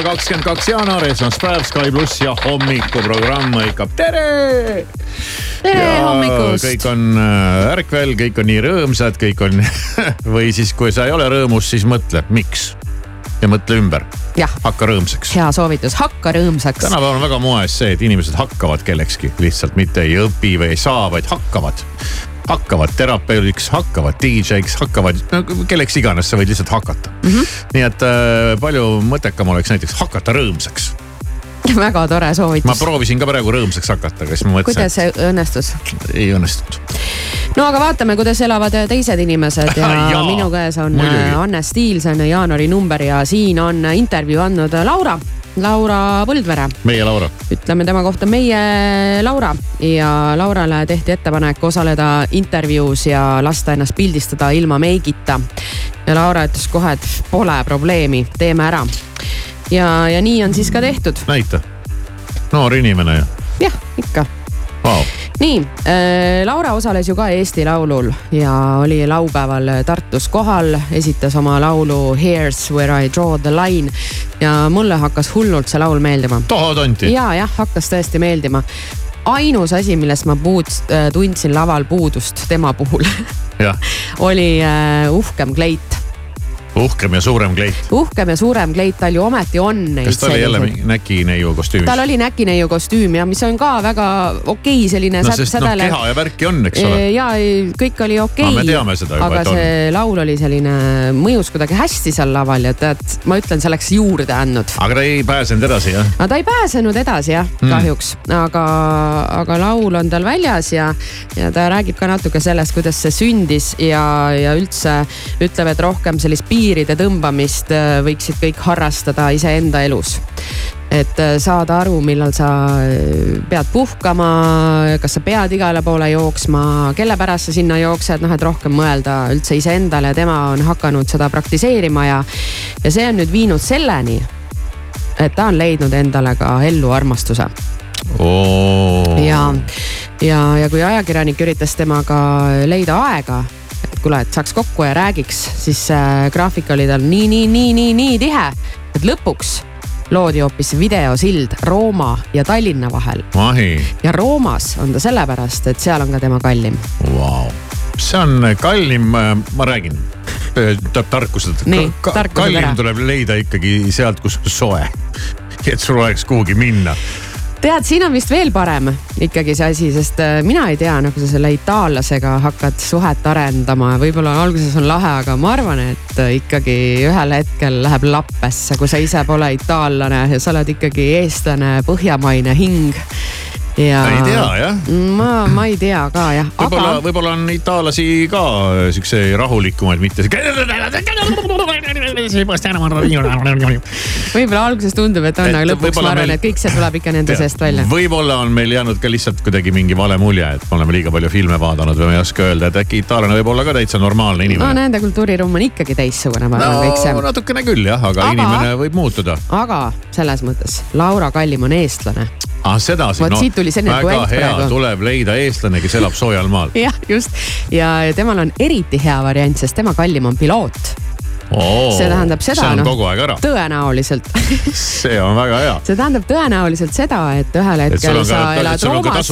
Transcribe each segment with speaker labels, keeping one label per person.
Speaker 1: maga, kakskümmend kaks jaanuar, esmaspäev, Sky pluss ja hommikuprogramm hõikab tere.
Speaker 2: tere hommikust.
Speaker 1: kõik on äh, ärkvel, kõik on nii rõõmsad, kõik on või siis, kui sa ei ole rõõmus, siis mõtle, miks ja mõtle ümber, hakka rõõmsaks.
Speaker 2: hea soovitus, hakka rõõmsaks.
Speaker 1: tänapäeval on väga moes see, et inimesed hakkavad kellekski, lihtsalt mitte ei õpi või ei saa, vaid hakkavad hakkavad terapeudiks, hakkavad DJ-ks, hakkavad no, kelleks iganes, sa võid lihtsalt hakata mm. -hmm. nii et äh, palju mõttekam oleks näiteks hakata rõõmsaks.
Speaker 2: väga tore
Speaker 1: ma
Speaker 2: soovitus.
Speaker 1: proovisin ka praegu rõõmsaks hakata, aga siis ma mõtlesin,
Speaker 2: kuidas see õnnestus?
Speaker 1: ei õnnestunud.
Speaker 2: no aga vaatame, kuidas elavad teised inimesed ja
Speaker 1: Jaa,
Speaker 2: minu käes on
Speaker 1: muidugi.
Speaker 2: Anne Stiil, see on jaanuari number ja siin on intervjuu andnud Laura, Laura Põldvere
Speaker 1: meie Laura,
Speaker 2: ütleme tema kohta meie Laura ja Laurale tehti ettepanek osaleda intervjuus ja lasta ennast pildistada ilma meigita. ja Laura ütles kohe, et pole probleemi, teeme ära. ja, ja nii on siis ka tehtud,
Speaker 1: näita. noor inimene ju,
Speaker 2: jah, ikka
Speaker 1: vau.
Speaker 2: Nii äh,, Laura osales ju ka Eesti Laulul ja oli laupäeval Tartus kohal, esitas oma laulu Here's where I draw the line ja mulle hakkas hullult see laul meeldima
Speaker 1: tohod onti.
Speaker 2: ja jah, hakkas tõesti meeldima. ainus asi, millest ma puud-, tundsin laval puudust tema puhul oli äh, uhkem kleit.
Speaker 1: Uhkem ja suurem kleit.
Speaker 2: uhkem ja suurem kleit tal ju ometi on
Speaker 1: kas tal oli jälle mingi näkineiu kostüümis
Speaker 2: tal? oli näkineiu kostüüm ja mis on ka väga okei okay, selline
Speaker 1: no sest noh,
Speaker 2: sädele
Speaker 1: keha ja värki on, eks ole.
Speaker 2: ja kõik oli okei
Speaker 1: Aga me teame seda juba,
Speaker 2: aga
Speaker 1: et on.
Speaker 2: see laul oli selline, mõjus kuidagi hästi seal laval ja tead, ma ütlen, see oleks juurde andnud.
Speaker 1: aga ta ei pääsenud edasi jah?
Speaker 2: aga ta ei pääsenud edasi jah,
Speaker 1: Hmm.
Speaker 2: kahjuks, aga, aga laul on tal väljas ja, ja ta räägib ka natuke sellest, kuidas see sündis ja, ja üldse ütleb, et rohkem sellist piiride tõmbamist äh, võiksid kõik harrastada iseenda elus. Et äh, saada aru, millal sa äh, pead puhkama, kas sa pead igale poole jooksma, kelle pärast sa sinna jooksed, noh, et rohkem mõelda üldse iseendale, tema on hakanud seda praktiseerima ja, ja see on nüüd viinud selleni, et ta on leidnud endale ka ellu armastuse. Ja, ja, ja kui ajakirjanik üritas temaga leida aega, et kuule, et saaks kokku ja räägiks, siis see graafik oli tal nii, nii, nii, nii, nii tihe, et lõpuks loodi hoopis videosild Rooma ja Tallinna vahel ja Roomas on ta sellepärast, et seal on ka tema kallim.
Speaker 1: vau. see on kallim, ma räägin, tuleb tarkused kallim
Speaker 2: ära.
Speaker 1: tuleb leida ikkagi sealt, kus soe. et sul oleks kuhugi minna.
Speaker 2: tead, siin on vist veel parem ikkagi see asi, sest äh, mina ei tea, nagu sa selle itaallasega hakkad suhet arendama, võib-olla alguses on lahe, aga ma arvan, et äh, ikkagi ühel hetkel läheb lappesse, kui sa ise pole itaallane ja sa oled ikkagi eestlane, põhjamaine hing. ja
Speaker 1: ei tea jah.
Speaker 2: ma, ma ei tea ka jah,
Speaker 1: võib-olla
Speaker 2: aga,
Speaker 1: võib-olla on itaallasi ka siukse rahulikumaid, mitte.
Speaker 2: võib-olla alguses tundub, et on, aga lõpuks ma arvan
Speaker 1: meil-
Speaker 2: et kõik see tuleb ikka nende seest välja.
Speaker 1: võib-olla on meil jäänud ka lihtsalt kuidagi mingi vale mulje, et me oleme liiga palju filme vaadanud või ma ei oska öelda, et äkki itaallane võib olla ka täitsa normaalne
Speaker 2: no
Speaker 1: inimene.
Speaker 2: nende kultuuriruum on ikkagi teistsugune, ma arvan, kõik see
Speaker 1: no natukene küll jah, aga inimene võib muutuda.
Speaker 2: aga selles mõttes Laura Kallim on eestlane.
Speaker 1: ah sedasi, no
Speaker 2: selline
Speaker 1: väga hea, tuleb leida eestlane, kes elab soojal maal.
Speaker 2: jah, just ja ja temal on eriti hea variant, sest tema kallim on piloot, See tähendab seda,
Speaker 1: see on
Speaker 2: noh.
Speaker 1: kogu aeg ära,
Speaker 2: tõenäoliselt
Speaker 1: see on väga hea.
Speaker 2: see tähendab tõenäoliselt seda, et ühel
Speaker 1: Et
Speaker 2: hetkel
Speaker 1: on
Speaker 2: sa
Speaker 1: ka-
Speaker 2: elad Roomas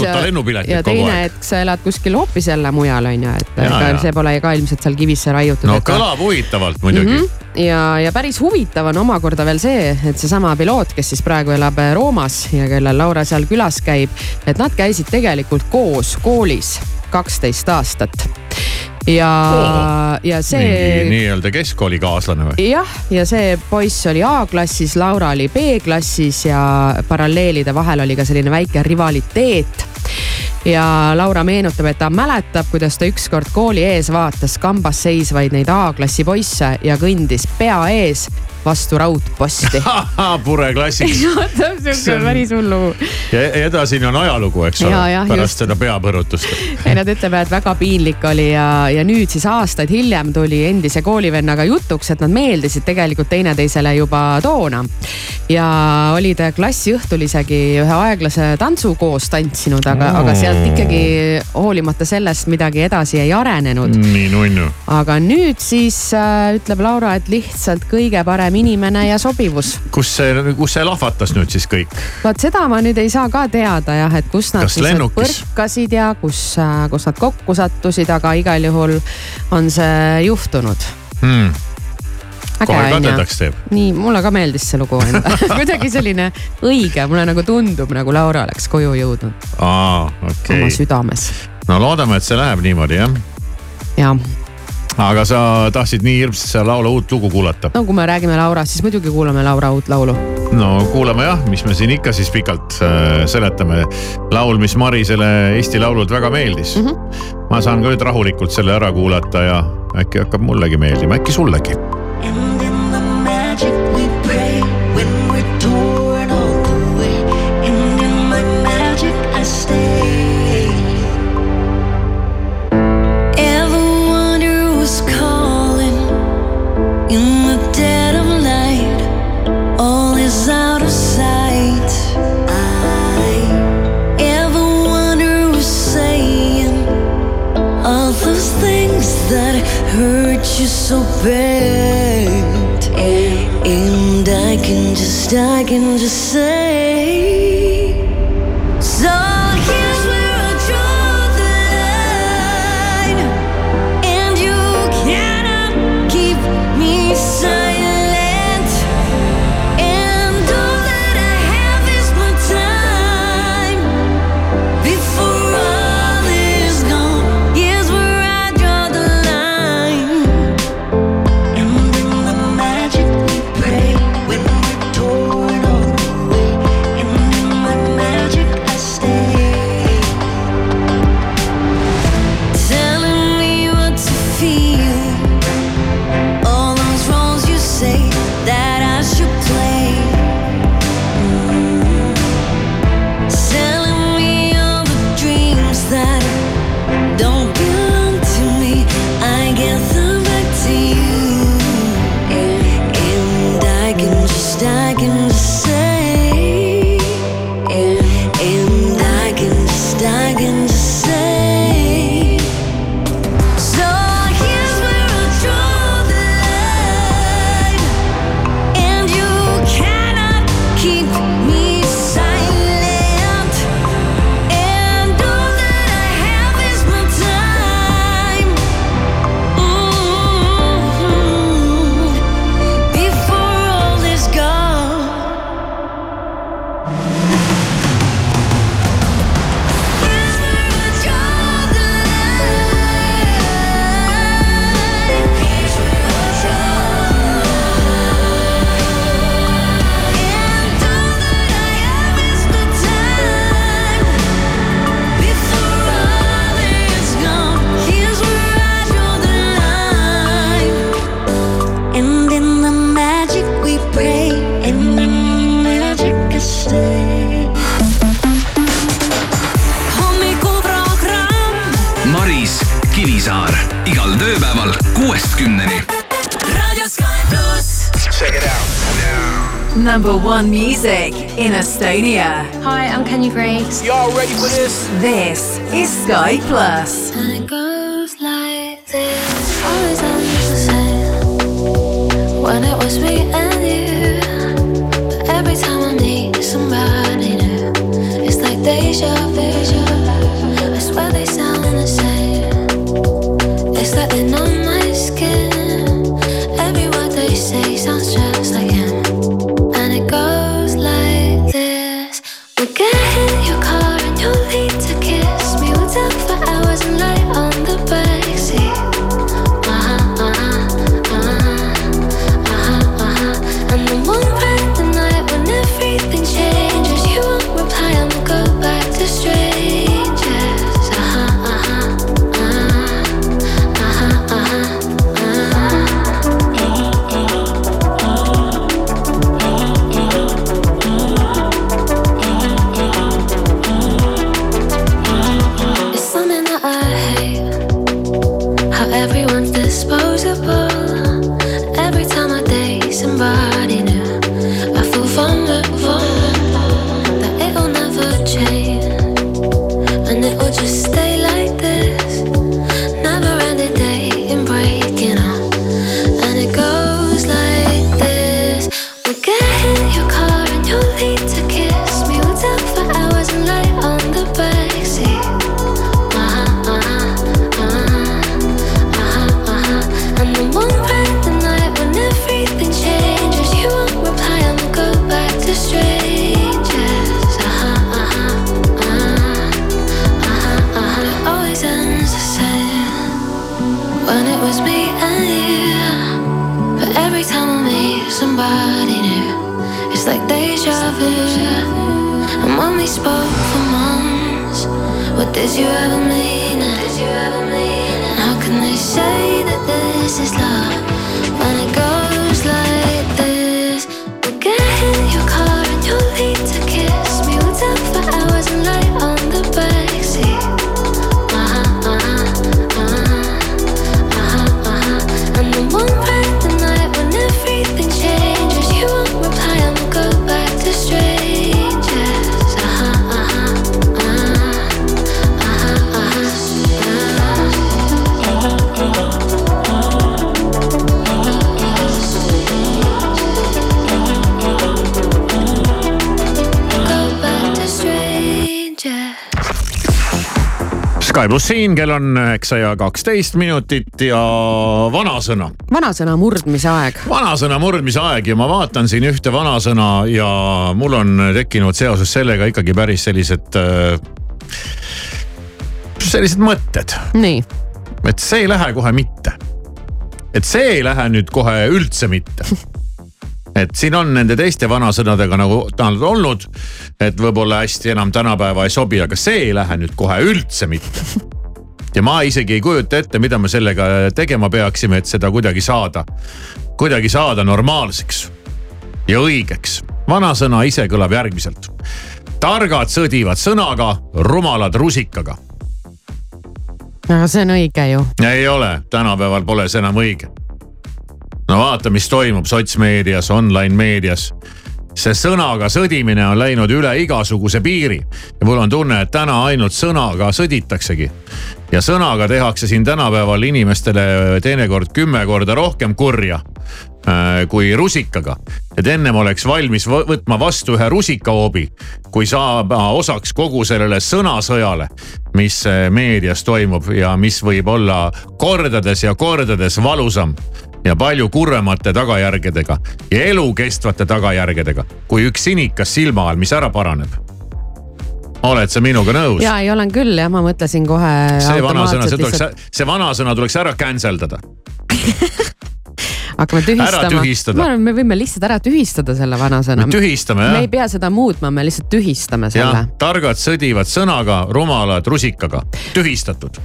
Speaker 2: ja, teine hetk sa elad kuskil hoopis jälle mujal on ju, et
Speaker 1: Ja,
Speaker 2: ega
Speaker 1: ja.
Speaker 2: see pole ka ilmselt seal kivisse raiutud.
Speaker 1: no kõlab huvitavalt muidugi mm.
Speaker 2: Mhm. ja, ja päris huvitav on omakorda veel see, et seesama piloot, kes siis praegu elab äh, Roomas ja kellel Laura seal külas käib, et nad käisid tegelikult koos koolis kaksteist aastat. Ja
Speaker 1: Oo.,
Speaker 2: ja see
Speaker 1: nii-öelda keskkoolikaaslane või?
Speaker 2: jah, ja see poiss oli A-klassis, Laura oli B-klassis ja paralleelide vahel oli ka selline väike rivaliteet. ja Laura meenutab, et ta mäletab, kuidas ta ükskord kooli ees vaatas kambas seisvaid neid A-klassi poisse ja kõndis pea ees vastu raudposti
Speaker 1: Pure klassiks
Speaker 2: sihuke
Speaker 1: See on-
Speaker 2: päris hullu.
Speaker 1: ja edasini on ajalugu, eks ole, pärast
Speaker 2: just.
Speaker 1: seda peapõrutust.
Speaker 2: ei, nad ütlevad, et väga piinlik oli ja, ja nüüd siis aastaid hiljem tuli endise koolivennaga jutuks, et nad meeldisid tegelikult teineteisele juba toona. ja olid klassiõhtul isegi ühe aeglase tantsu koos tantsinud, aga mm., aga sealt ikkagi hoolimata sellest midagi edasi ei arenenud mm.
Speaker 1: nii nunnu.
Speaker 2: aga nüüd siis äh, ütleb Laura, et lihtsalt kõige parem inimene ja sobivus.
Speaker 1: kus see, kus see lahvatas nüüd siis kõik?
Speaker 2: vot seda ma nüüd ei saa ka teada jah, et kus nad
Speaker 1: Kas
Speaker 2: siis
Speaker 1: lennukis?
Speaker 2: põrkasid ja kus, kus nad kokku sattusid, aga igal juhul on see juhtunud.
Speaker 1: Hmm. kohe kadedaks teeb.
Speaker 2: nii, mulle ka meeldis see lugu enda kuidagi selline õige, mulle nagu tundub nagu Laura oleks koju jõudnud
Speaker 1: aa,
Speaker 2: oma
Speaker 1: okei okay..
Speaker 2: südames
Speaker 1: no loodame, et see läheb niimoodi jah.
Speaker 2: ja
Speaker 1: aga sa tahtsid nii hirmsasti seda laulu uut lugu kuulata.
Speaker 2: no kui me räägime Laurast, siis muidugi kuulame Laura uut laulu.
Speaker 1: no kuulame jah, mis me siin ikka siis pikalt äh, seletame. laul, mis Marisele Eesti Laulult väga meeldis mm. -hmm. ma saan ka nüüd rahulikult selle ära kuulata ja äkki hakkab mullegi meeldima, äkki sullegi.
Speaker 3: That hurt you so bad. And I can just, I can just say.
Speaker 4: Number one music in Estonia.
Speaker 5: Hi, I'm Kenny Grace.
Speaker 6: Y'all ready for this?
Speaker 4: This is Sky Plus.
Speaker 3: And it goes like this. Always on the same. When it was me and
Speaker 1: Sky pluss siin, kell on üheksa ja kaksteist minutit ja vanasõna.
Speaker 2: vanasõna murdmise aeg.
Speaker 1: vanasõna murdmise aeg ja ma vaatan siin ühte vanasõna ja mul on tekkinud seoses sellega ikkagi päris sellised äh, sellised mõtted,
Speaker 2: nii,
Speaker 1: et see ei lähe kohe mitte. et see ei lähe nüüd kohe üldse mitte et siin on nende teiste vanasõnadega nagu ta on olnud, et võib-olla hästi enam tänapäeva ei sobi, aga see ei lähe nüüd kohe üldse mitte. ja ma isegi ei kujuta ette, mida me sellega tegema peaksime, et seda kuidagi saada, kuidagi saada normaalseks ja õigeks. vanasõna ise kõlab järgmiselt. targad sõdivad sõnaga, rumalad rusikaga.
Speaker 2: aga see on õige ju.
Speaker 1: ei ole, tänapäeval pole see enam õige. No vaata, mis toimub sotsmeedias, online meedias. see sõnaga sõdimine on läinud üle igasuguse piiri ja mul on tunne, et täna ainult sõnaga sõditaksegi. ja sõnaga tehakse siin tänapäeval inimestele teinekord kümme korda rohkem kurja äh, kui rusikaga. et ennem oleks valmis võ- võtma vastu ühe rusikahoobi, kui saab osaks kogu sellele sõnasõjale, mis äh, meedias toimub ja mis võib olla kordades ja kordades valusam ja palju kurvemate tagajärgedega ja elukestvate tagajärgedega kui üks sinikas silma all, mis ära paraneb. oled sa minuga nõus?
Speaker 2: ja ei olen küll jah, ma mõtlesin kohe.
Speaker 1: see vanasõna, see tuleks, see vanasõna tuleks ära cancel dada.
Speaker 2: hakkame tühistama. Ma arvan, me võime lihtsalt ära tühistada selle vanasõna.
Speaker 1: me tühistame
Speaker 2: me
Speaker 1: jah
Speaker 2: ei pea seda muutma, me lihtsalt tühistame selle
Speaker 1: targad sõdivad sõnaga, rumalad rusikaga, tühistatud.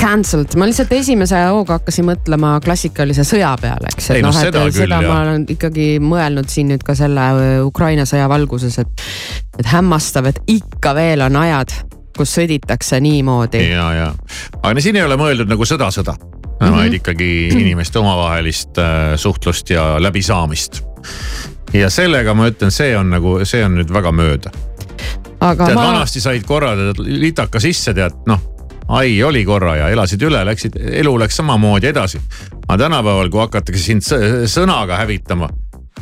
Speaker 2: Cancelled, ma lihtsalt esimese hooga hakkasin mõtlema klassikalise sõja peale, eks.
Speaker 1: Ei, no
Speaker 2: et
Speaker 1: seda küll,
Speaker 2: seda
Speaker 1: jah.
Speaker 2: ma olen ikkagi mõelnud siin nüüd ka selle öö, Ukraina sõja valguses, et, et hämmastav, et ikka veel on ajad, kus sõditakse niimoodi.
Speaker 1: ja, ja, aga no siin ei ole mõeldud nagu sõda-sõda mm,
Speaker 2: Mhm.
Speaker 1: -hmm. vaid ikkagi inimeste omavahelist äh, suhtlust ja läbisaamist. ja sellega ma ütlen, see on nagu, see on nüüd väga mööda.
Speaker 2: aga
Speaker 1: tead,
Speaker 2: ma,
Speaker 1: vanasti said korra litaka sisse, tead noh, ai oli korra ja elasid üle, läksid, elu läks samamoodi edasi. aga tänapäeval, kui hakatakse sind sõ- sõnaga hävitama,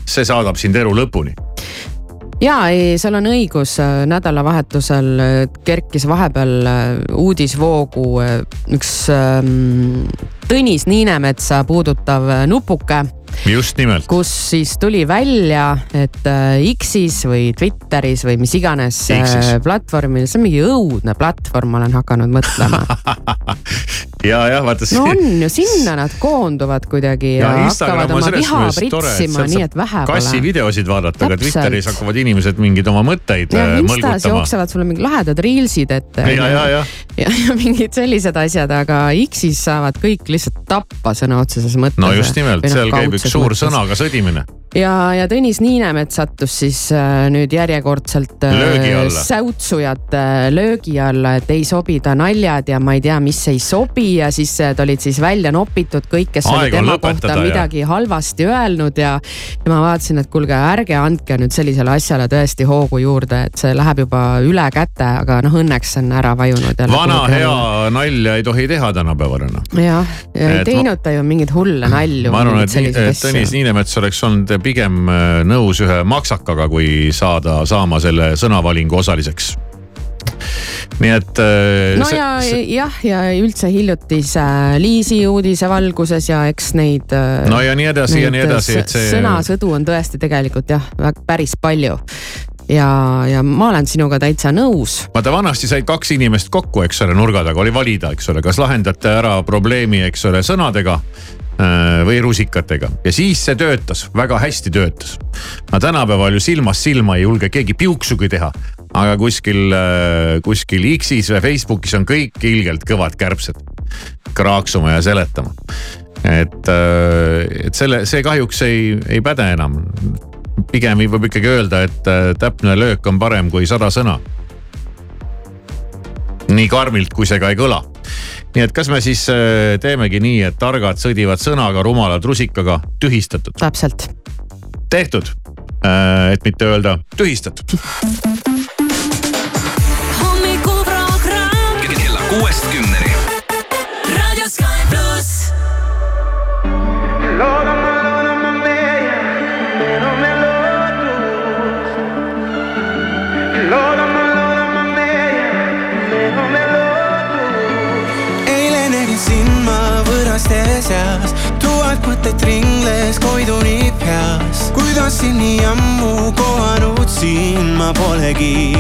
Speaker 1: see saadab sind elu lõpuni.
Speaker 2: ja ei, seal on õigus, nädalavahetusel öö, kerkis vahepeal öö, uudisvoogu üks ähm, Tõnis Niinemetsa puudutav nupuke
Speaker 1: just nimelt.
Speaker 2: kus siis tuli välja, et äh, X-is või Twitteris või mis iganes
Speaker 1: X-is.
Speaker 2: äh, platvormil, see on mingi õudne platvorm, ma olen hakanud mõtlema.
Speaker 1: ja, jah, vaata
Speaker 2: no on ju, sinna nad koonduvad kuidagi ja, ja hakkavad oma viha pritsima, nii et vähe
Speaker 1: kassi
Speaker 2: pole.
Speaker 1: videosid vaadata, aga. Twitteris hakkavad inimesed mingeid oma mõtteid
Speaker 2: ja
Speaker 1: äh,
Speaker 2: Instas
Speaker 1: mõlgutama.
Speaker 2: jooksevad sulle mingid lahedad reelsid ette.
Speaker 1: ja, ja, ja
Speaker 2: ja, ja mingid sellised asjad, aga X-is saavad kõik lihtsalt tappa sõna otseses mõttes.
Speaker 1: no just nimelt, seal käib üks suur sõnaga sõdimine.
Speaker 2: ja, ja Tõnis Niinemets sattus siis äh, nüüd järjekordselt äh, säutsujate löögi alla, et ei sobi ta naljad ja ma ei tea, mis ei sobi ja siis äh, olid siis välja nopitud kõik, kes olid tema kohta
Speaker 1: ja-
Speaker 2: midagi halvasti öelnud ja, ja ma vaatasin, et kuulge, ärge andke nüüd sellisele asjale tõesti hoogu juurde, et see läheb juba üle käte, aga noh, õnneks on ära vajunud.
Speaker 1: vana hea nalja ei tohi teha tänapäeval enam.
Speaker 2: jah, ja ei teinud ta ju mingeid hulle nalju.
Speaker 1: ma arvan, et Tõnis Niinemets oleks olnud pigem äh, nõus ühe maksakaga, kui saada, saama selle sõnavalingu osaliseks. nii et.
Speaker 2: no ja jah, ja üldse hiljutise Liisi uudise valguses ja eks neid.
Speaker 1: no ja nii edasi ja nii edasi, et see.
Speaker 2: sõnasõdu on tõesti tegelikult jah, päris palju. ja, ja ma olen sinuga täitsa nõus.
Speaker 1: vaata vanasti said kaks inimest kokku, eks ole, nurga taga oli valida, eks ole, kas lahendate ära probleemi, eks ole, sõnadega äh, või rusikatega ja siis see töötas, väga hästi töötas. no tänapäeval ju silmast silma ei julge keegi piuksugi teha, aga kuskil, äh, kuskil X-is või Facebookis on kõik ilgelt kõvad kärbsed kraaksuma ja seletama. et, äh, et selle, see kahjuks ei, ei päde enam. pigem võib ikkagi öelda, et äh, täpne löök on parem kui sada sõna. nii karmilt, kui see ka ei kõla nii et kas me siis teemegi nii, et targad sõdivad sõnaga, rumalad rusikaga, tühistatud?
Speaker 2: täpselt.
Speaker 1: tehtud, et mitte öelda tühistatud
Speaker 7: kuuest kümneni.
Speaker 6: Siin nii ammu kohanud sind ma polegi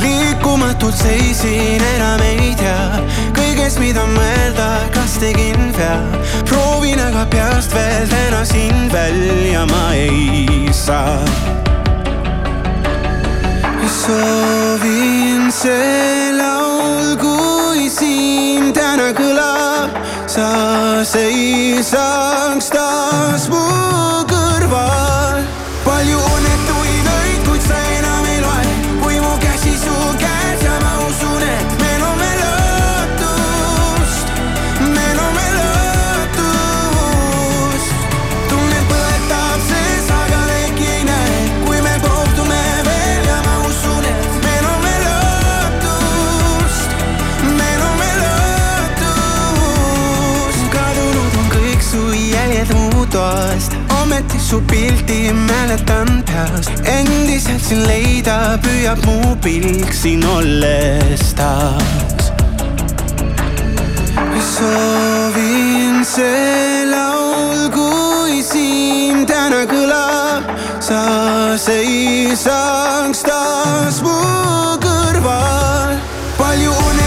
Speaker 6: liikumatult seisin, enam ei tea kõigest, mida mõelda, kas tegin vea. proovin aga peast veel täna sind välja ma ei saa. soovin see laul, kui siin täna kõlab, sa seisaks taas mu kõrval. Ometi su pildi mäletan peast, endiselt sind leida püüab mu pilk siin olles taas. soovin see laul, kui siin täna kõlab, sa seisaks taas mu kõrval. palju õnnetuid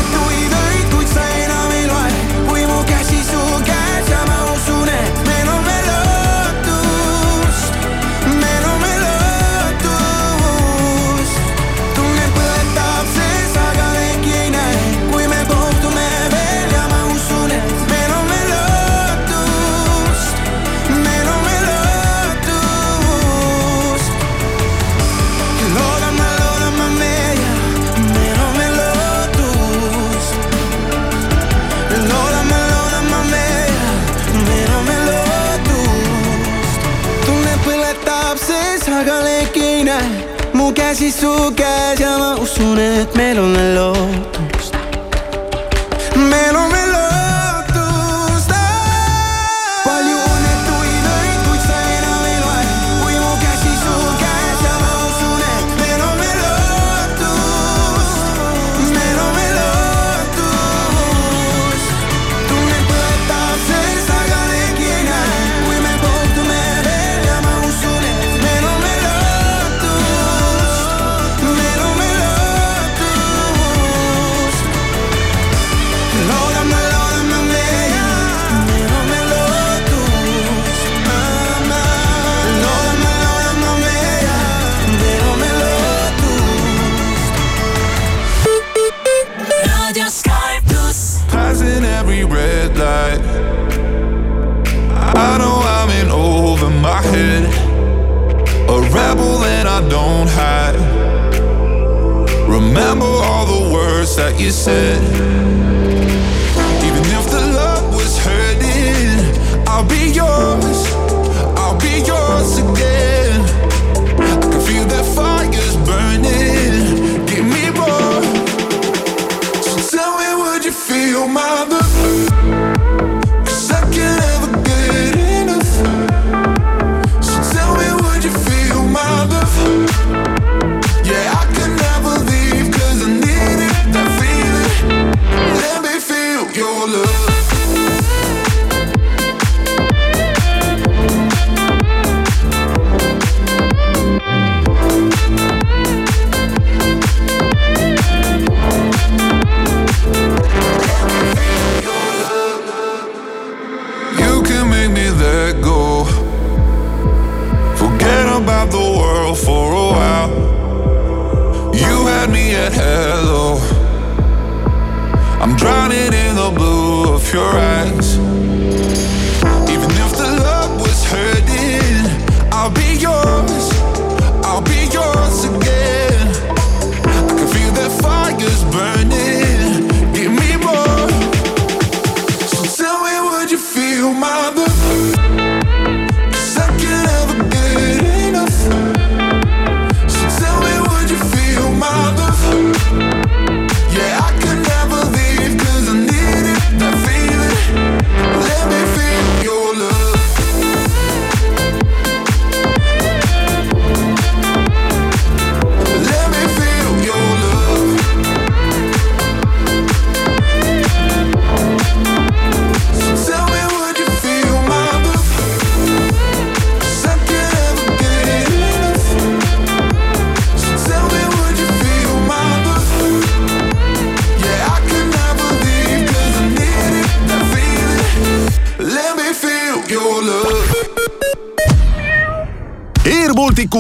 Speaker 6: su käes ja ma usun, et meil on veel lootust.
Speaker 8: Don't hide. Remember all the words that you said. Even if the love was hurting, I'll be yours. Your eyes.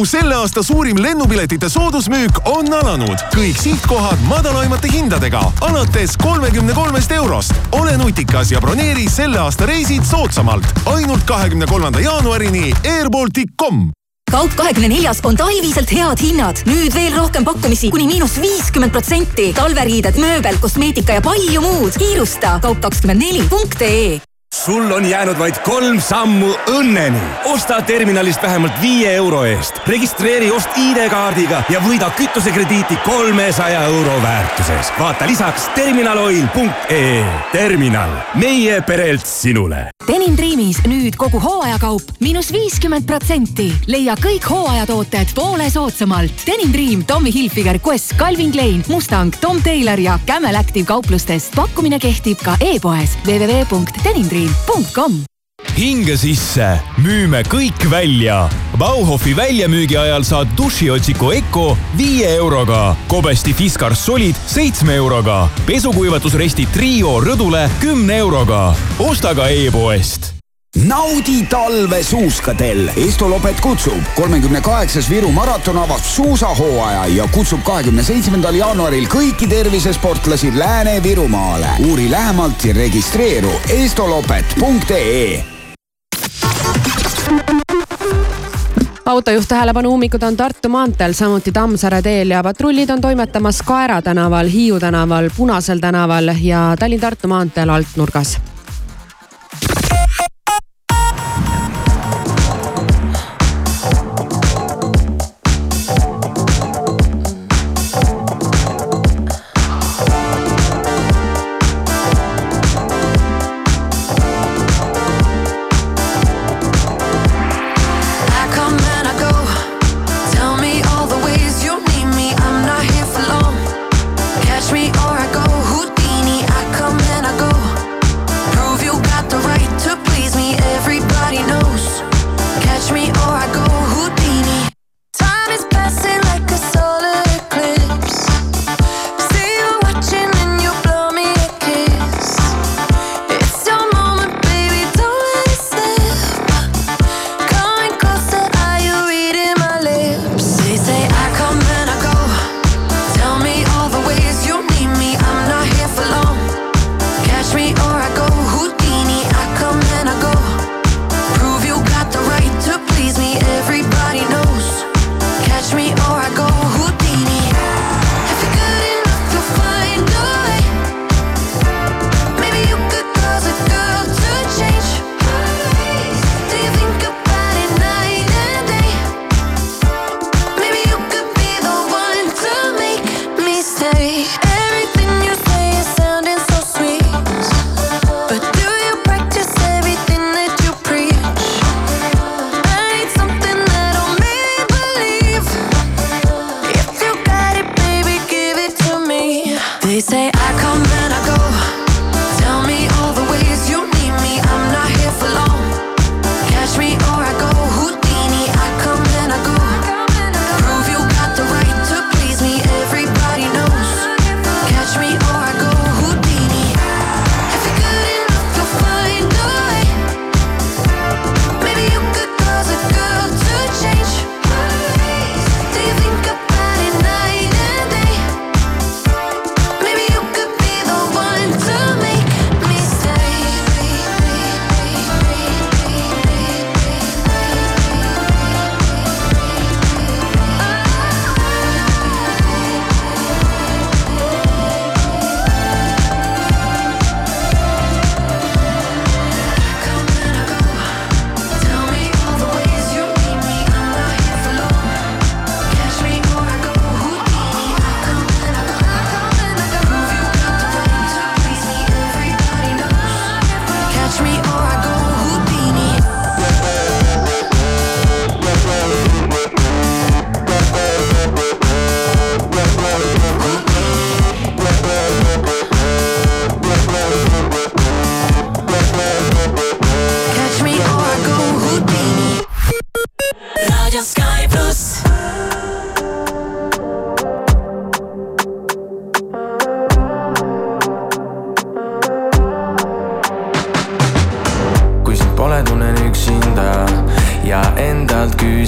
Speaker 9: Balticu selle aasta suurim lennupiletite soodusmüük on alanud. kõik sihtkohad madalaimate hindadega alates kolmekümne kolmest eurost. ole nutikas ja broneeri selle aasta reisid soodsamalt ainult kahekümne kolmanda jaanuarini airbaltic.com
Speaker 10: kaup kahekümne neljas on talviselt head hinnad. nüüd veel rohkem pakkumisi kuni miinus viiskümmend protsenti. talveriided, mööbel, kosmeetika ja palju muud. kiirusta kaup24.ee
Speaker 11: sul on jäänud vaid kolm sammu õnneni. osta terminalist vähemalt viie euro eest, registreeri ost ID-kaardiga ja võida kütusekrediiti kolmesaja euro väärtuses. vaata lisaks terminaloil.ee. terminal, meie perelt sinule.
Speaker 12: Denim Dreamis nüüd kogu hooajakaup miinus viiskümmend protsenti. leia kõik hooajatooted poole soodsamalt. Denim Dream, Tommy Hilfiger, Quest, Calvin Klein, Mustang, Tom Taylor ja Camel Active kauplustest. pakkumine kehtib ka e-poes www.denimdream.com
Speaker 13: hinge sisse, müüme kõik välja. Bauhofi väljamüügi ajal saad dušiotsiku Eco viie euroga, Kobesti Fiskars Solid seitsme euroga, pesukuivatusresti Trio rõdule kümne euroga. osta ka e-poest
Speaker 14: naudi talve suuskadel. Estolopet kutsub. kolmekümne kaheksas Viru maraton avab suusahooaja ja kutsub kahekümne seitsmendal jaanuaril kõiki tervisesportlasi Lääne-Virumaale. uuri lähemalt ja registreeru estolopet.ee
Speaker 15: autojuht tähelepanu, ummikud on Tartu maanteel, samuti Tammsaare teel ja patrullid on toimetamas Kaera tänaval, Hiiu tänaval, Punasel tänaval ja Tallinn-Tartu maanteel altnurgas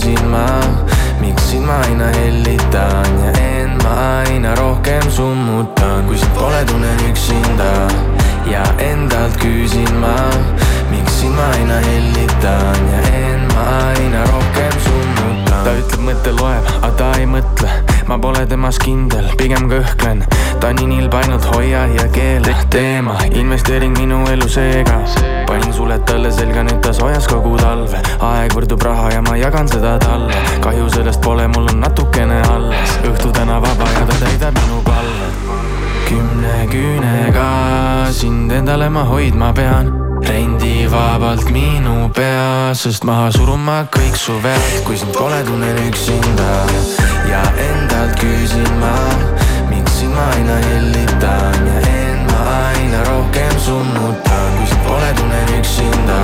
Speaker 16: küsin ma, miks sind ma aina hellitan ja end ma aina rohkem summutan, kui sind pole, tunnen üksinda ja endalt küsin ma, miks sind ma aina hellitan ja end ma aina rohkem. Ta ütleb, mõte loeb, aga ta ei mõtle, ma pole temas kindel, pigem kõhklen. ta on nii nilb, ainult hoia ja keela teema, investeering minu elu seega. panin suled talle selga, nüüd ta soojas kogu talve, aeg võrdub raha ja ma jagan seda talle. kahju sellest pole, mul on natukene alles, õhtu täna vaba ja ta täidab minu palve. kümne küünega sind endale ma hoidma pean rendivabalt minu pea, sest maha surun ma kõik su vead, kui sind pole, tunnen üksinda ja endalt küsin ma, miks sind ma aina hellitan ja end ma aina rohkem summutan, kui sind pole, tunnen üksinda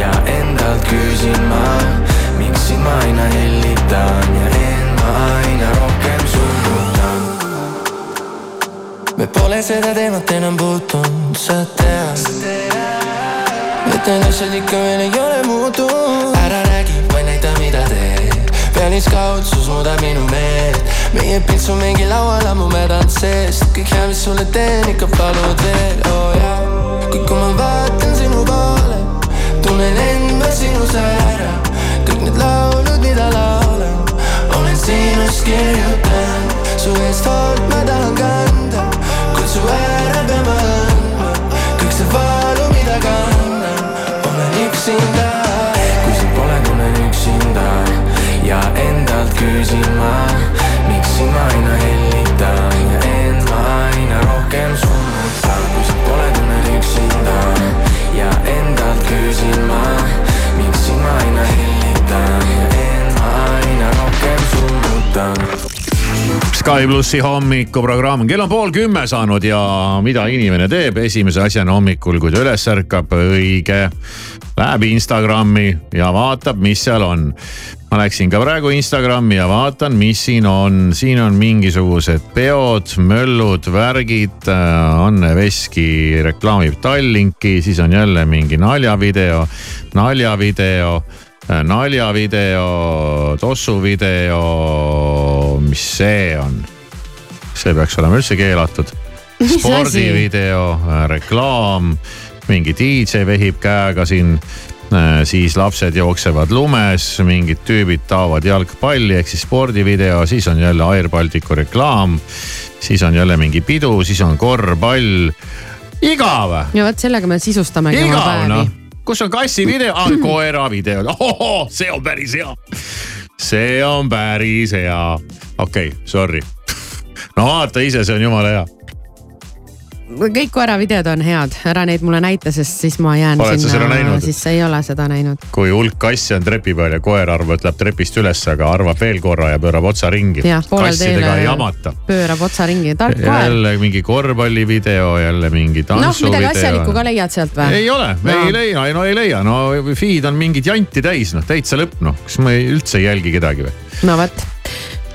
Speaker 16: ja endalt küsin ma, miks sind ma aina hellitan ja end ma aina rohkem summutan. me pole seda teemat enam puutunud, sa tead. Need asjad ikka veel ei ole muutunud. ära räägi, vaid näita, mida teed. pealiskaudsus muudab minu meelt. meie pilts on mingi laual ammu mädanud seest. kõik hea, mis sulle teen, ikka palud veel, oo jaa. kuid kui ma vaatan sinu poole, tunnen end ma sinus ära. kõik need laulud, mida laulan, olen sinust kirjutanud. su eest hoolt ma tahan kanda, kutsu ära pean ma andma. kõik see valu, mida kannan, üksinda. kui sind pole, tunnen üksinda ja endalt küsin ma, miks sind ma aina hellitan ja end ma aina rohkem summutan.
Speaker 1: Sky plussi hommikuprogramm, kell on pool kümme saanud ja mida inimene teeb esimese asjana hommikul, kui ta üles ärkab, õige. Läheb Instagrami ja vaatab, mis seal on. ma läksin ka praegu Instagrami ja vaatan, mis siin on, siin on mingisugused peod, möllud, värgid. Anne Veski reklaamib Tallinki, siis on jälle mingi naljavideo, naljavideo naljavideo, tossuvideo, mis see on? see peaks olema üldse keelatud. Spordivideo, reklaam, mingi DJ vehib käega siin. siis lapsed jooksevad lumes, mingid tüübid taovad jalgpalli ehk siis spordivideo, siis on jälle Air Balticu reklaam. siis on jälle mingi pidu, siis on korvpall. igav
Speaker 2: ja vot sellega me sisustamegi oma päevi
Speaker 1: noh, kus on kassi video ah,, koera video, see on päris hea. See on päris hea, okei okay,, sorry. no vaata ise, see on jumala hea.
Speaker 2: Kõik koeravideod on head, ära neid mulle näita, sest siis ma jään
Speaker 1: Oled
Speaker 2: sinna siis sa ei ole seda näinud.
Speaker 1: kui hulk kasse on trepi peal ja koer arvab, et läheb trepist üles, aga arvab veel korra ja pöörab otsa ringi. kassidega ei jamata.
Speaker 2: pöörab otsa ringi, tark koer.
Speaker 1: jälle mingi korvpallivideo, jälle mingi
Speaker 2: noh, midagi
Speaker 1: tantsuvideo
Speaker 2: asjalikku ka leiad sealt või?
Speaker 1: ei ole, me ei leia, no ei leia, no feed on mingit janti täis, noh täitsa lõpp, noh, kas ma ei, üldse ei jälgi kedagi või?
Speaker 2: no vot,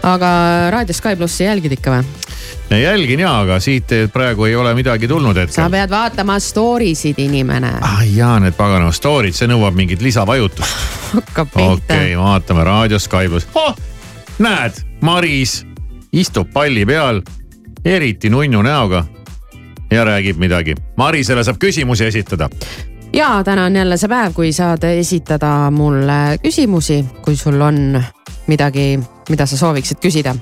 Speaker 2: aga Raadio Sky plussi jälgid ikka või?
Speaker 1: Jälgin ja, aga siit praegu ei ole midagi tulnud
Speaker 2: sa
Speaker 1: hetkel.
Speaker 2: pead vaatama story sid, inimene.
Speaker 1: ah jaa, need paganama story'd, see nõuab mingit lisavajutust.
Speaker 2: hakkab
Speaker 1: okei
Speaker 2: pihta
Speaker 1: okay,, vaatame Raadio Sky pluss oh,. näed, Maris istub palli peal, eriti nunnu näoga ja räägib midagi. Marisele saab küsimusi esitada.
Speaker 2: ja täna on jälle see päev, kui saad esitada mulle küsimusi, kui sul on midagi, mida sa sooviksid küsida.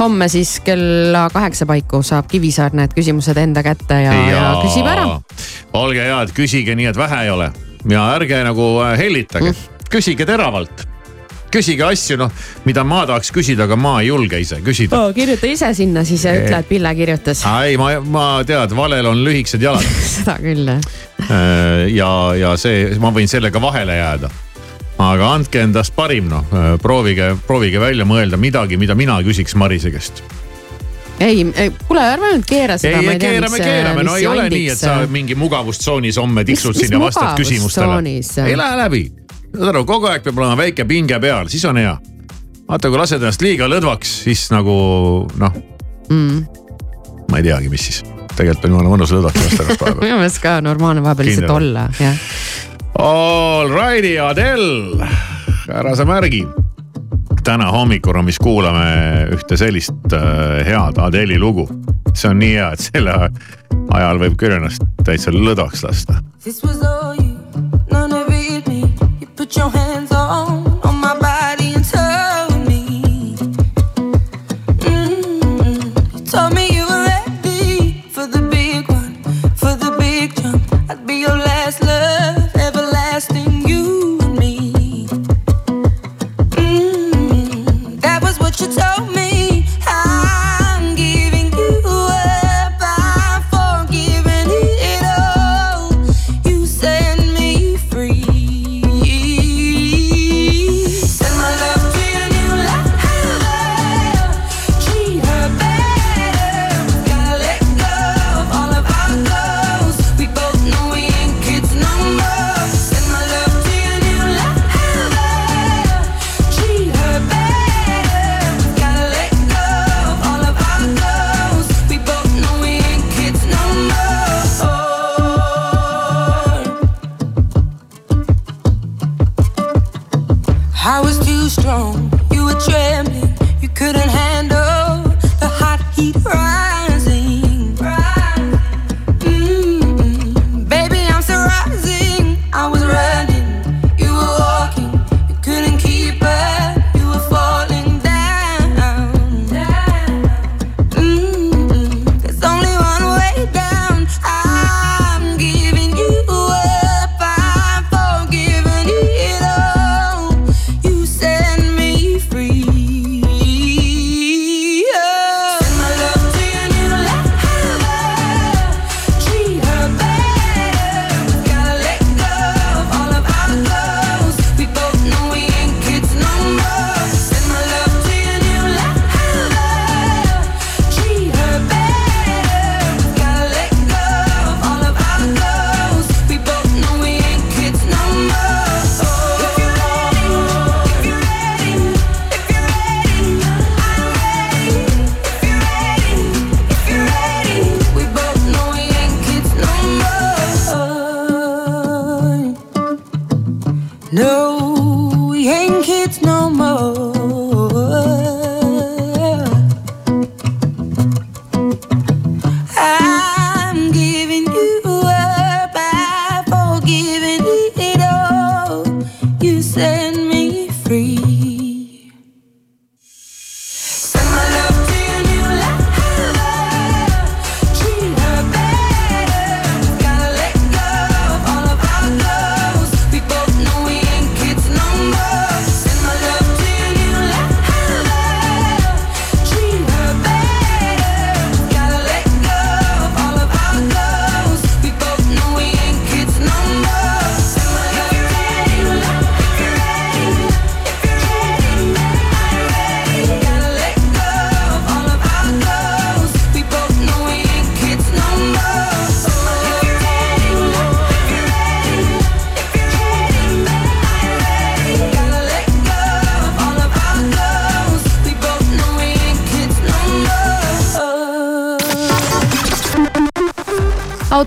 Speaker 2: homme siis kella kaheksa paiku saab Kivisaar need küsimused enda kätte ja, ja. ja küsib ära.
Speaker 1: olge head, küsige nii, et vähe ei ole ja ärge nagu äh, hellitage mm., küsige teravalt. küsige asju, noh, mida ma tahaks küsida, aga ma ei julge ise küsida
Speaker 2: oh,. kirjuta ise sinna siis ja ütle, et Pille kirjutas.
Speaker 1: ei, ma, ma tead, valel on lühikesed jalad
Speaker 2: seda küll jah.
Speaker 1: ja, ja see, ma võin sellega vahele jääda. Aga andke endast parim, noh, proovige, proovige välja mõelda midagi, mida mina küsiks Marise käest.
Speaker 2: ei, kuule ärme nüüd keera seda.
Speaker 1: ei, keerame, keerame, no ei ole nii, et sa mingi mugavustsoonis homme tiksud siin ja vastad küsimustele. ei lähe läbi, saad aru, kogu aeg peab olema väike pinge peal, siis on hea. vaata, kui lased ennast liiga lõdvaks, siis nagu noh
Speaker 2: mm..
Speaker 1: ma ei teagi, mis siis. tegelikult on jumala mõnus lõdvaks lasta
Speaker 2: minu meelest ka normaalne vahepeal lihtsalt olla, jah.
Speaker 1: All righty, Adele, ära sa märgi. täna hommikuruumis kuulame ühte sellist äh, head Adeli lugu. see on nii hea, et selle ajal võib küll ennast täitsa lõdvaks lasta.
Speaker 17: This was all you, none of it me, you put your hands.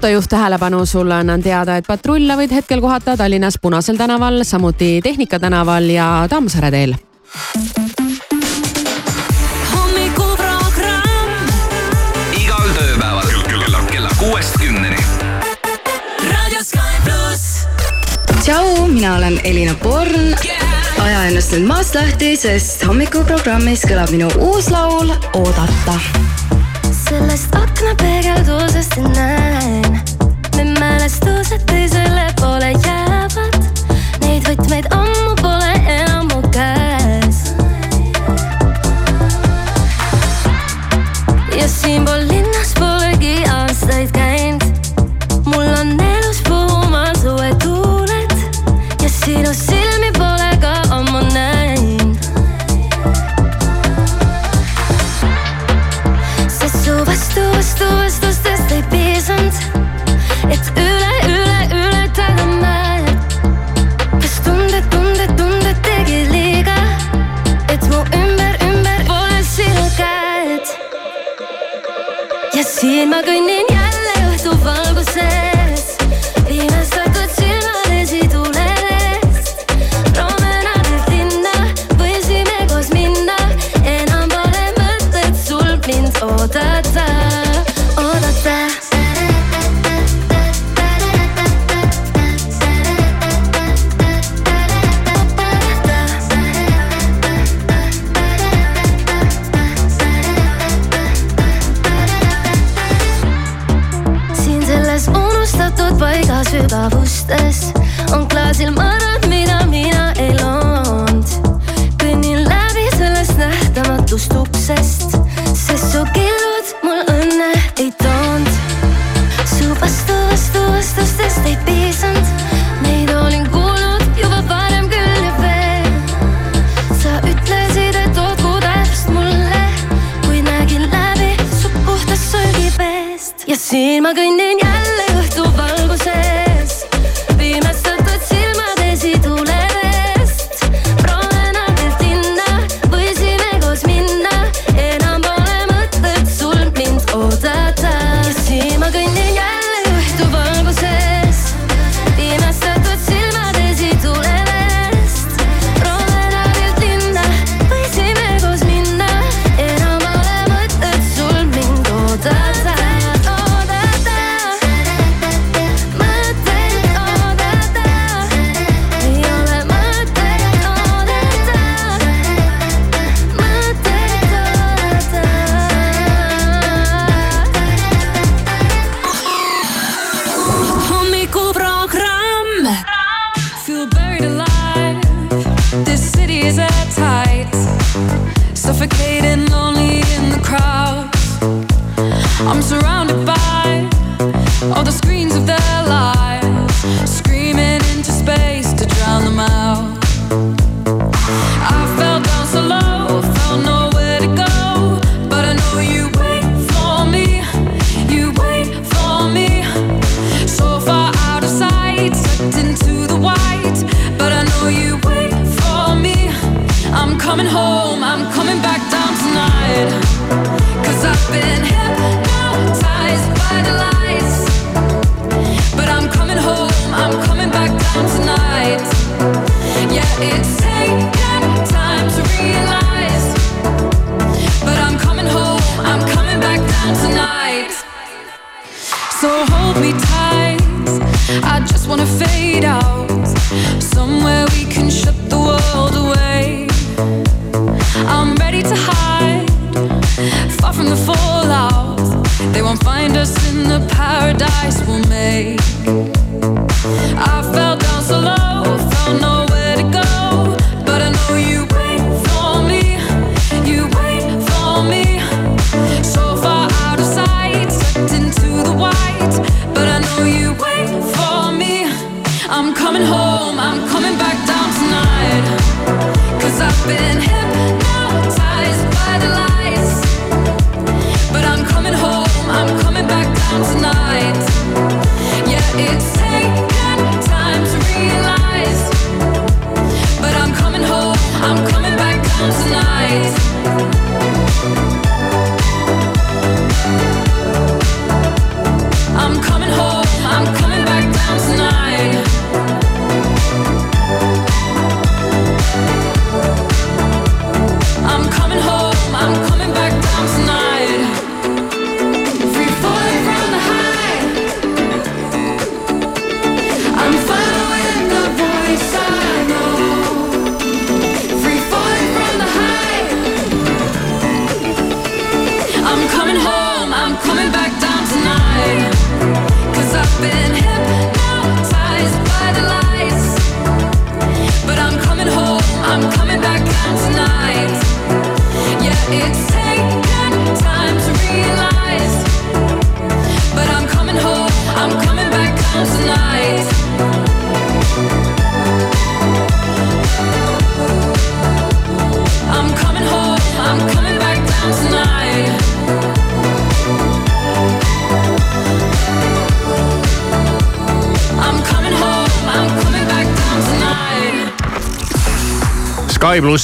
Speaker 2: autojuht tähelepanu, sulle annan teada, et patrulle võid hetkel kohata Tallinnas Punasel tänaval, samuti Tehnika tänaval ja Tammsaare teel.
Speaker 7: igal tööpäeval kella, kella kuuest kümneni.
Speaker 18: tšau, mina olen Elina Born yeah aja ennast nüüd maast lahti, sest hommikuprogrammis kõlab minu uus laul Oodata.
Speaker 19: sellest ak- üsna peegelduses näen. me mälestused teisele poole jäävad, neid võtmeid ammu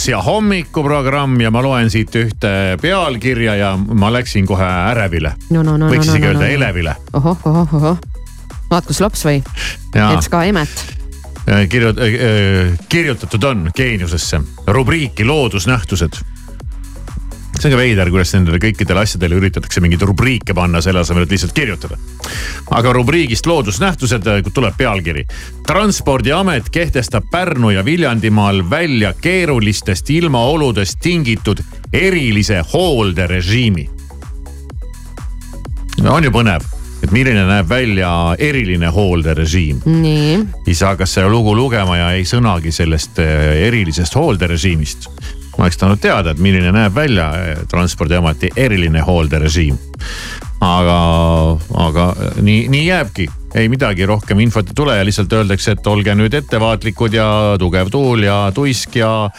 Speaker 3: äsja
Speaker 17: hommikuprogramm
Speaker 1: ja ma loen siit ühte pealkirja ja ma läksin kohe ärevile.
Speaker 2: No,. No, no,
Speaker 1: võiks
Speaker 2: no, no,
Speaker 1: isegi
Speaker 2: no,
Speaker 1: öelda
Speaker 2: no,
Speaker 1: elevile. No..
Speaker 2: ohoh, ohoh, ohoh, vaat kus laps või, et ka emet äh,
Speaker 1: kirjut-, äh, äh, kirjutatud on geeniusesse. Rubriiki loodusnähtused see on ka veider, kuidas nendele kõikidele asjadele üritatakse mingeid rubriike panna, selle asemel, et lihtsalt kirjutada. aga rubriigist loodusnähtused, tuleb pealkiri. transpordiamet kehtestab Pärnu ja Viljandimaal välja keerulistest ilmaoludest tingitud erilise hoolderežiimi. no on ju põnev et milline näeb välja eriline hoolderežiim.
Speaker 2: ei
Speaker 1: saa kas seda lugu lugema ja ei sõnagi sellest eh, erilisest hoolderežiimist oleks tahtnud teada, et milline näeb välja eh, transpordiameti eriline hoolderežiim. aga, aga nii, nii jääbki, ei midagi rohkem infot ei tule ja lihtsalt öeldakse, et olge nüüd ettevaatlikud ja tugev tuul ja tuisk ja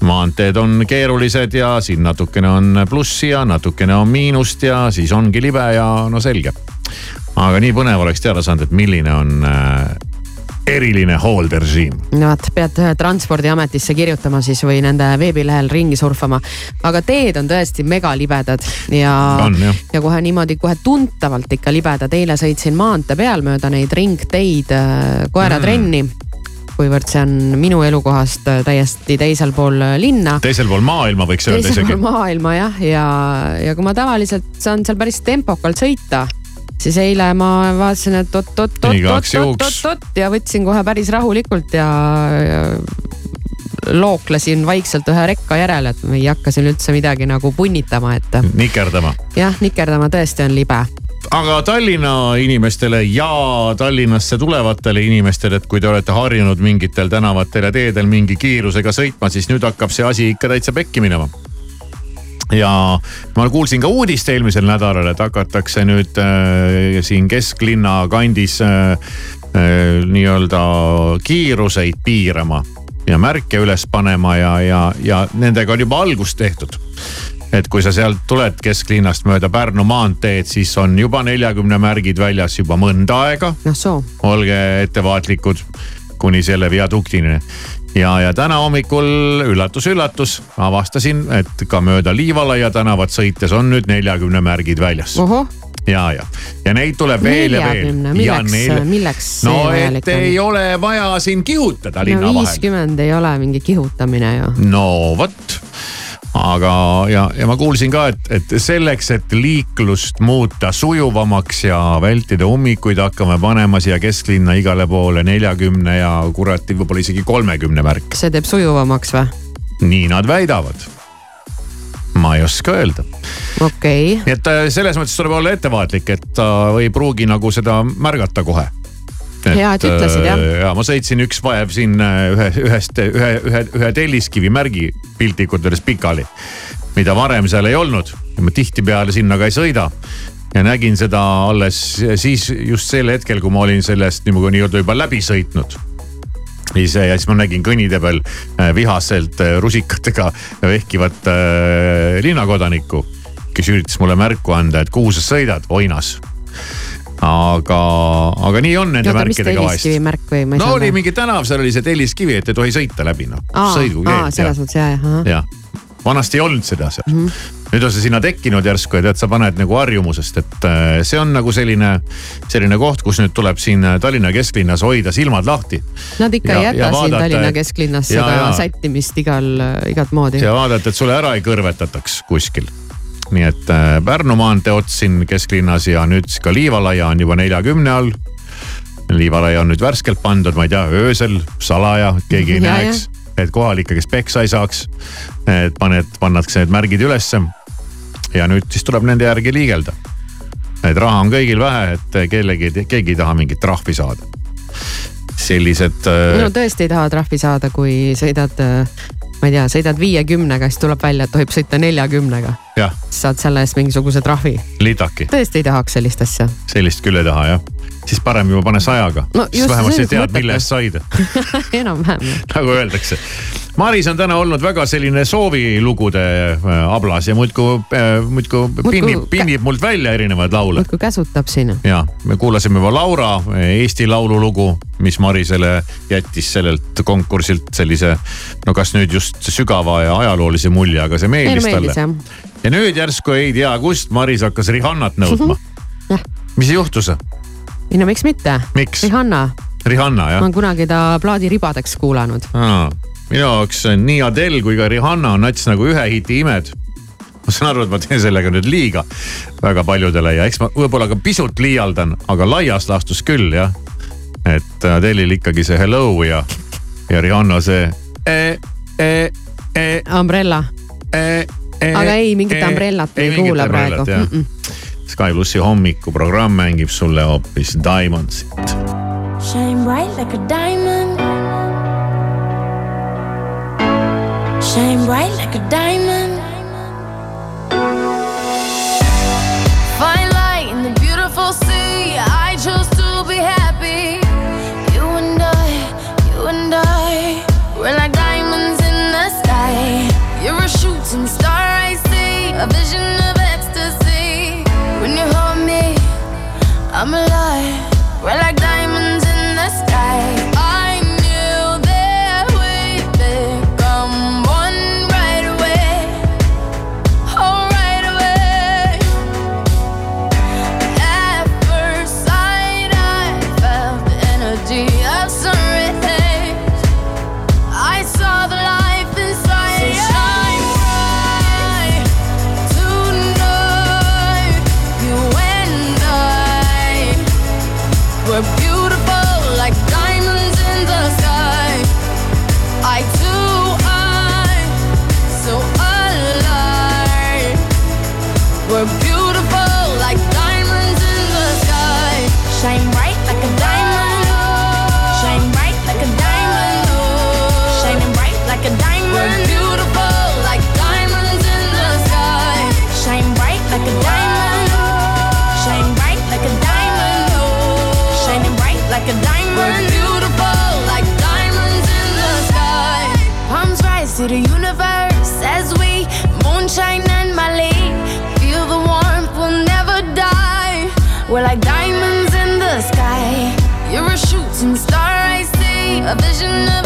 Speaker 1: maanteed on keerulised ja siin natukene on plussi ja natukene on miinust ja siis ongi libe ja no selge. aga nii põnev oleks teada saanud, et milline on äh, eriline hoolderežiim.
Speaker 2: no vot, pead äh, transpordiametisse kirjutama siis või nende veebilehel ringi surfama. aga teed on tõesti megalibedad ja ja kohe niimoodi kohe tuntavalt ikka libedad. eile sõitsin maantee peal mööda neid ringteid äh, koeratrenni mm. kuivõrd see on minu elukohast äh, täiesti teisel pool linna.
Speaker 1: teisel pool maailma võiks öelda
Speaker 2: teisel
Speaker 1: isegi
Speaker 2: pool. maailma jah, ja, ja kui ma tavaliselt saan seal päris tempokalt sõita, siis eile ma vaatasin, et oot-oot-oot-oot-oot-oot ja võtsin kohe päris rahulikult ja, ja looklesin vaikselt ühe rekka järele, et ma ei hakka siin üldse midagi nagu punnitama, et
Speaker 1: nikerdama.
Speaker 2: jah, nikerdama tõesti on libe.
Speaker 1: aga Tallinna inimestele ja Tallinnasse tulevatele inimestele, et kui te olete harjunud mingitel tänavatel ja teedel mingi kiirusega sõitma, siis nüüd hakkab see asi ikka täitsa pekki minema ja ma kuulsin ka uudist eelmisel nädalal, et hakatakse nüüd äh, siin kesklinna kandis äh, äh, nii-öelda kiiruseid piirama ja märke üles panema ja, ja, ja nendega on juba algust tehtud et kui sa sealt tuled kesklinnast mööda Pärnu maanteed, siis on juba neljakümne märgid väljas juba mõnda aega.
Speaker 2: soo.
Speaker 1: olge ettevaatlikud kuni selle viaduktini. Ja, ja täna hommikul üllatus-üllatus avastasin, et ka mööda Liivalaia tänavat sõites on nüüd neljakümne märgid väljas. ja, ja, ja neid tuleb veel ja veel.
Speaker 2: milleks, milleks see
Speaker 1: no
Speaker 2: vajalik
Speaker 1: et ei ole vaja siin kihutada
Speaker 2: no
Speaker 1: linna vahel.
Speaker 2: viiskümmend ei ole mingi kihutamine ju.
Speaker 1: no vot aga, ja, ja ma kuulsin ka, et, et selleks, et liiklust muuta sujuvamaks ja vältida ummikuid, hakkame panema siia kesklinna igale poole neljakümne ja kuradi võib-olla isegi kolmekümne märk.
Speaker 2: see teeb sujuvamaks või?
Speaker 1: nii nad väidavad. ma ei oska öelda.
Speaker 2: okei okay..
Speaker 1: nii et äh, selles mõttes tuleb olla ettevaatlik, et ta ei pruugi nagu seda märgata kohe
Speaker 2: Hea, et ütlesid, jah.
Speaker 1: ja ma sõitsin üks vaev siin äh, ühe, ühest, ühe, ühe, ühe telliskivi märgi piltlikult öeldes pikali. mida varem seal ei olnud ja ma tihtipeale sinna ka ei sõida. ja nägin seda alles siis just sel hetkel, kui ma olin sellest nii-öelda juba läbi sõitnud siis ja siis ma nägin kõnnitee peal äh, vihaselt äh, rusikatega vehkivat äh, linnakodanikku, kes üritas mulle märku anda, et kuhu sa sõidad, oinas aga, aga nii on nende
Speaker 2: oota,
Speaker 1: märkidega vahest
Speaker 2: märk või?
Speaker 1: no oli mingi tänav, seal oli see telliskivi, et ei tohi sõita läbi noh.
Speaker 2: selles mõttes jah, jah.
Speaker 1: jah, vanasti ei olnud seda seal mm. -hmm. nüüd on see sinna tekkinud järsku ja tead, sa paned nagu harjumusest, et äh, see on nagu selline, selline koht, kus nüüd tuleb siin äh, Tallinna kesklinnas hoida silmad lahti.
Speaker 2: Nad ikka
Speaker 1: Ja-
Speaker 2: ei
Speaker 1: ja
Speaker 2: jäta siin
Speaker 1: vaadata,
Speaker 2: Tallinna
Speaker 1: et-
Speaker 2: kesklinnas
Speaker 1: ja-
Speaker 2: seda
Speaker 1: ja.
Speaker 2: sättimist igal, igat moodi.
Speaker 1: ja vaadata, et sulle ära ei kõrvetataks kuskil. Nii et äh, Pärnu maantee ots siin kesklinnas ja nüüd siis ka Liivalaia on juba neljakümne all. Liivalaia on nüüd värskelt pandud, ma ei tea, öösel salaja, keegi ei
Speaker 2: Ja,
Speaker 1: näeks, et kohalikke, kes peksa ei saaks. et paned, pannakse need märgid ülesse. ja nüüd siis tuleb nende järgi liigelda. et raha on kõigil vähe, et kellegi, keegi ei taha mingit trahvi saada. sellised äh,
Speaker 2: no tõesti ei taha trahvi saada, kui sõidad, ma ei tea, sõidad viiekümnega, siis tuleb välja, et tohib sõita neljakümnega.
Speaker 1: jah,
Speaker 2: saad selle eest mingisuguse trahvi. tõesti ei tahaks sellist asja.
Speaker 1: sellist küll ei taha jah, siis parem juba pane sajaga
Speaker 2: No
Speaker 1: siis vähemalt sa tead, mille eest said,
Speaker 2: enam-vähem.
Speaker 1: nagu öeldakse. Maris on täna olnud väga selline soovilugude äh, ablas ja muudkui, muudkui pinnib, pinnib mult välja erinevaid laule.
Speaker 2: muudkui käsutab siin.
Speaker 1: ja me kuulasime juba Laura äh, Eesti Laulu lugu, mis Marisele jättis sellelt konkursilt sellise, no kas nüüd just sügava ja ajaloolise mulje, aga see meeldis
Speaker 2: meeldis
Speaker 1: talle. ja nüüd järsku ei tea kust Maris hakkas Rihannat nõudma.
Speaker 2: Jah.
Speaker 1: mis juhtus?
Speaker 2: Ei no miks mitte. Rihanna,
Speaker 1: Rihanna
Speaker 2: ma
Speaker 1: jah
Speaker 2: olen? kunagi ta plaadiribadeks kuulanud.
Speaker 1: Minu jaoks on nii Adele kui ka Rihanna on nats nagu ühe hiti imed. ma saan aru, et ma teen sellega nüüd liiga väga paljudele ja eks ma võib-olla ka pisut liialdan, aga laias laastus küll jah. et Adele'il ikkagi see hello ja, ja Rihanna see e,. E, e,
Speaker 2: Umbrella.
Speaker 1: e, e,
Speaker 2: aga ei, mingit
Speaker 1: e,
Speaker 2: umbrellat ei
Speaker 1: mingit
Speaker 2: kuula praegu mm. -mm.
Speaker 1: Sky plussi hommikuprogramm mängib sulle hoopis Diamondsit.
Speaker 20: Shine bright like a diamond. Shine bright like a diamond.
Speaker 21: love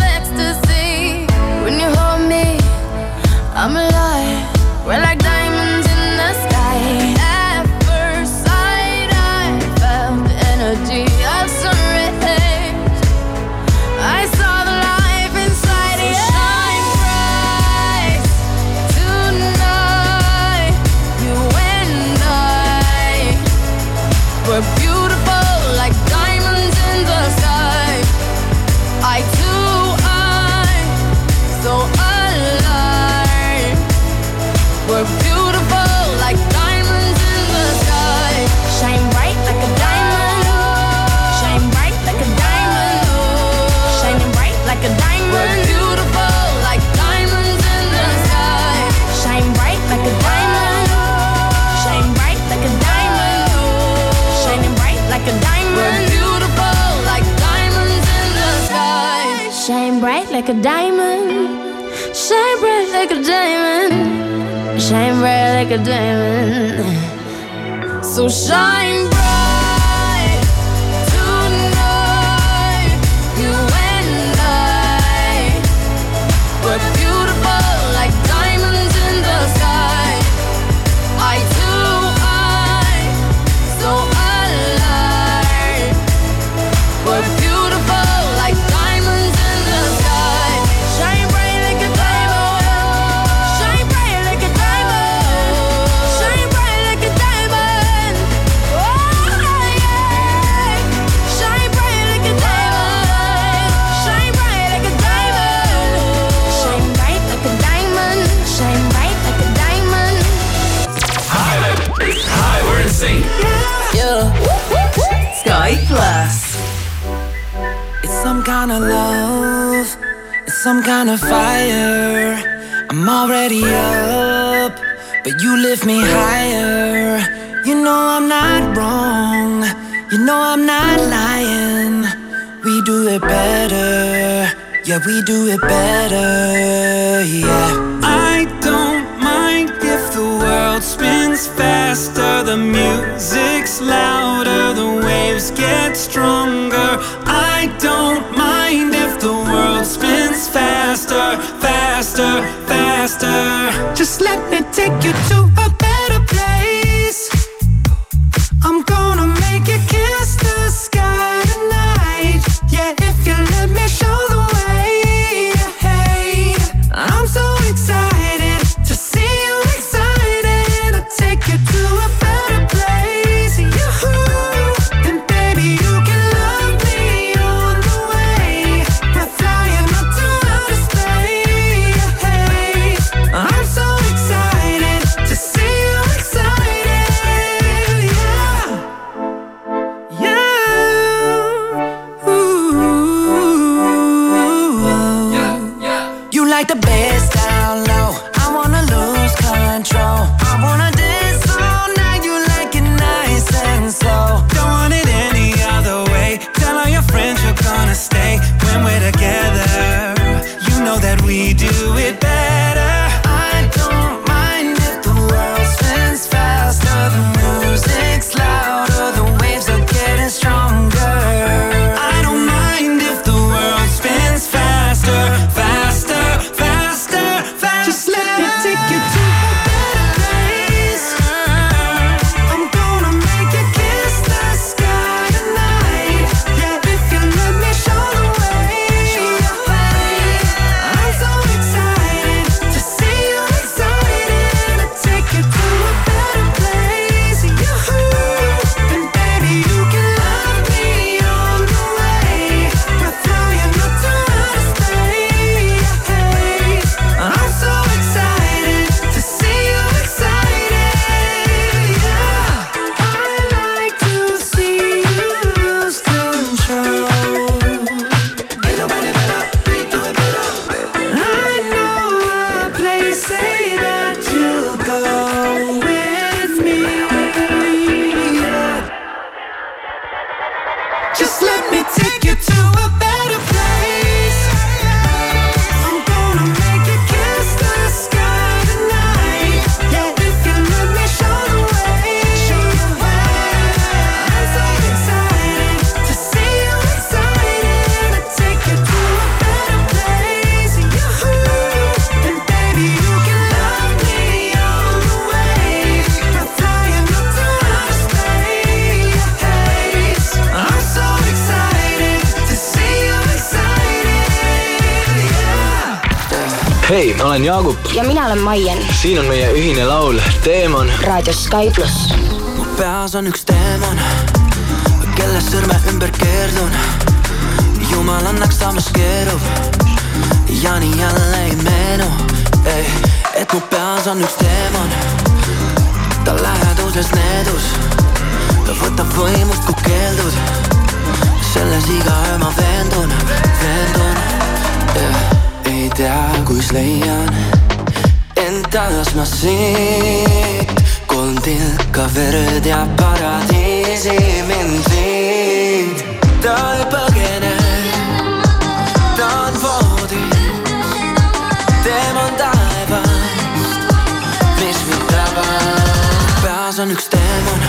Speaker 21: Yeah, we do it better, yeah. I don't mind if the world spins faster, the music's louder, the waves get stronger. I don't mind if the world spins faster, faster, faster. Just let me take you to a
Speaker 5: Maien
Speaker 22: siin on meie ühine laul Teemon.
Speaker 5: raadios Sky pluss.
Speaker 23: mu peas on üks teemon, kelle sõrme ümber keerdun. jumal annaks samas keerub ja nii jälle ei meenu, et mu peas on üks teemon, ta läheduses needus, ta võtab võimust, kui keeldud. selles iga öö ma veendun, veendun, ei tea, kus leian taas ma siit, kolm tilka verd ja paradiisi mind viid. ta ei põgene, ta on voodis, teemon taevast, mis mind tabab. peas on üks teemon,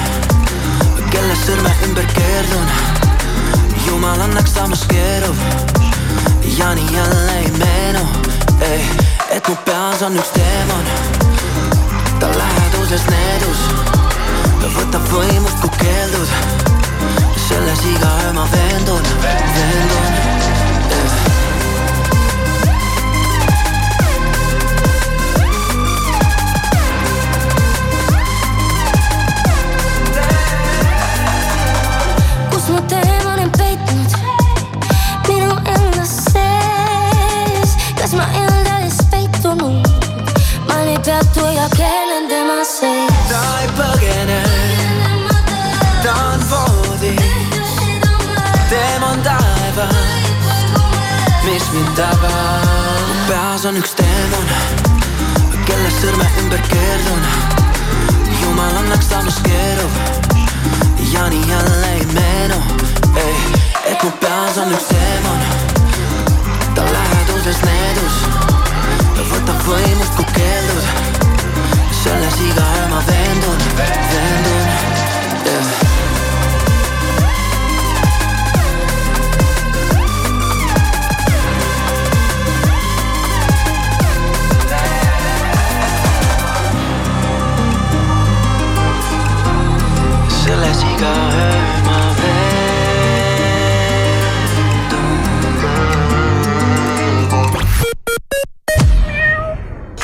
Speaker 23: kelle sõrme ümber keerdun. jumal annaks samas keerub ja nii jälle ei meenu, et mu peas on üks teemon, ta läheduses needus, ta võtab võimust, kui keeldud. selles iga öö ma veendun, veendun.
Speaker 19: kus mu teemon ma ei peatu ja keelen tema sees.
Speaker 23: ta ei põgene, ta on voodis, teemon taevas, mis mind tabab. peas on üks teemon, kelle sõrme ümber keerdun. jumal annaks samas keerub ja nii jälle ei meenu, et mu peas on üks teemon, ta läheduses needus, ta võtab võimust, kui keeldud. selles iga öö ma veendun, veendun yeah.. selles iga öö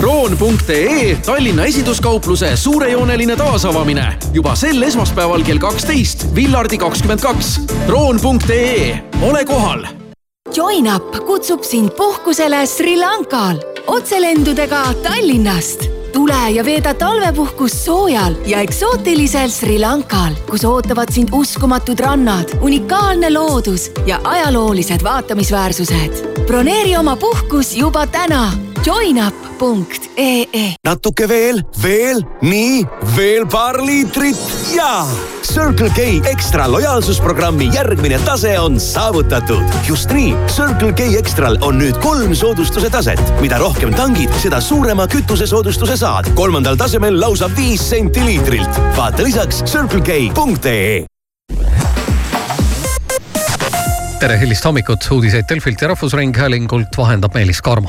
Speaker 24: kroon.ee Tallinna esinduskaupluse suurejooneline taasavamine juba sel esmaspäeval kell kaksteist Villardi kakskümmend kaks. kroon.ee, ole kohal.
Speaker 12: Join up kutsub sind puhkusele Sri Lankal otselendudega Tallinnast. Tule ja veeda talvepuhkust soojal ja eksootilisel Sri Lankal, kus ootavad sind uskumatud rannad, unikaalne loodus ja ajaloolised vaatamisväärsused. broneeri oma puhkus juba täna joinup.ee
Speaker 11: natuke veel, veel, nii, veel paar liitrit ja Circle K ekstra lojaalsusprogrammi järgmine tase on saavutatud. just nii, Circle K ekstral on nüüd kolm soodustuse taset, mida rohkem tangid, seda suurema kütusesoodustuse saad. Kolmandal tasemel lausa viis senti liitrilt. vaata lisaks circlek.ee
Speaker 25: tere hilist hommikut, uudiseid Delfilt ja Rahvusringhäälingult vahendab Meelis Karmo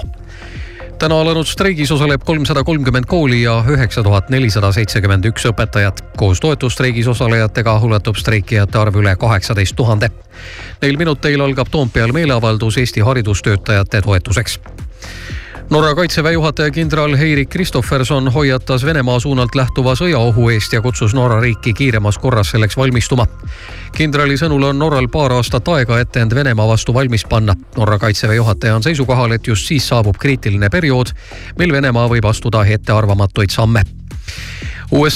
Speaker 25: täna alanud streigis osaleb kolmsada kolmkümmend kooli ja üheksa tuhat nelisada seitsekümmend üks õpetajat. koos toetusstreigis osalejatega ulatub streikijate arv üle kaheksateist tuhande. Neil minuteil algab Toompeal meeleavaldus Eesti haridustöötajate toetuseks Norra kaitseväe juhataja kindral Heirik Kristofferson hoiatas Venemaa suunalt lähtuva sõjaohu eest ja kutsus Norra riiki kiiremas korras selleks valmistuma. kindrali sõnul on Norral paar aastat aega, et end Venemaa vastu valmis panna. Norra kaitseväe juhataja on seisukohal, et just siis saabub kriitiline periood, mil Venemaa võib astuda ettearvamatuid samme. USA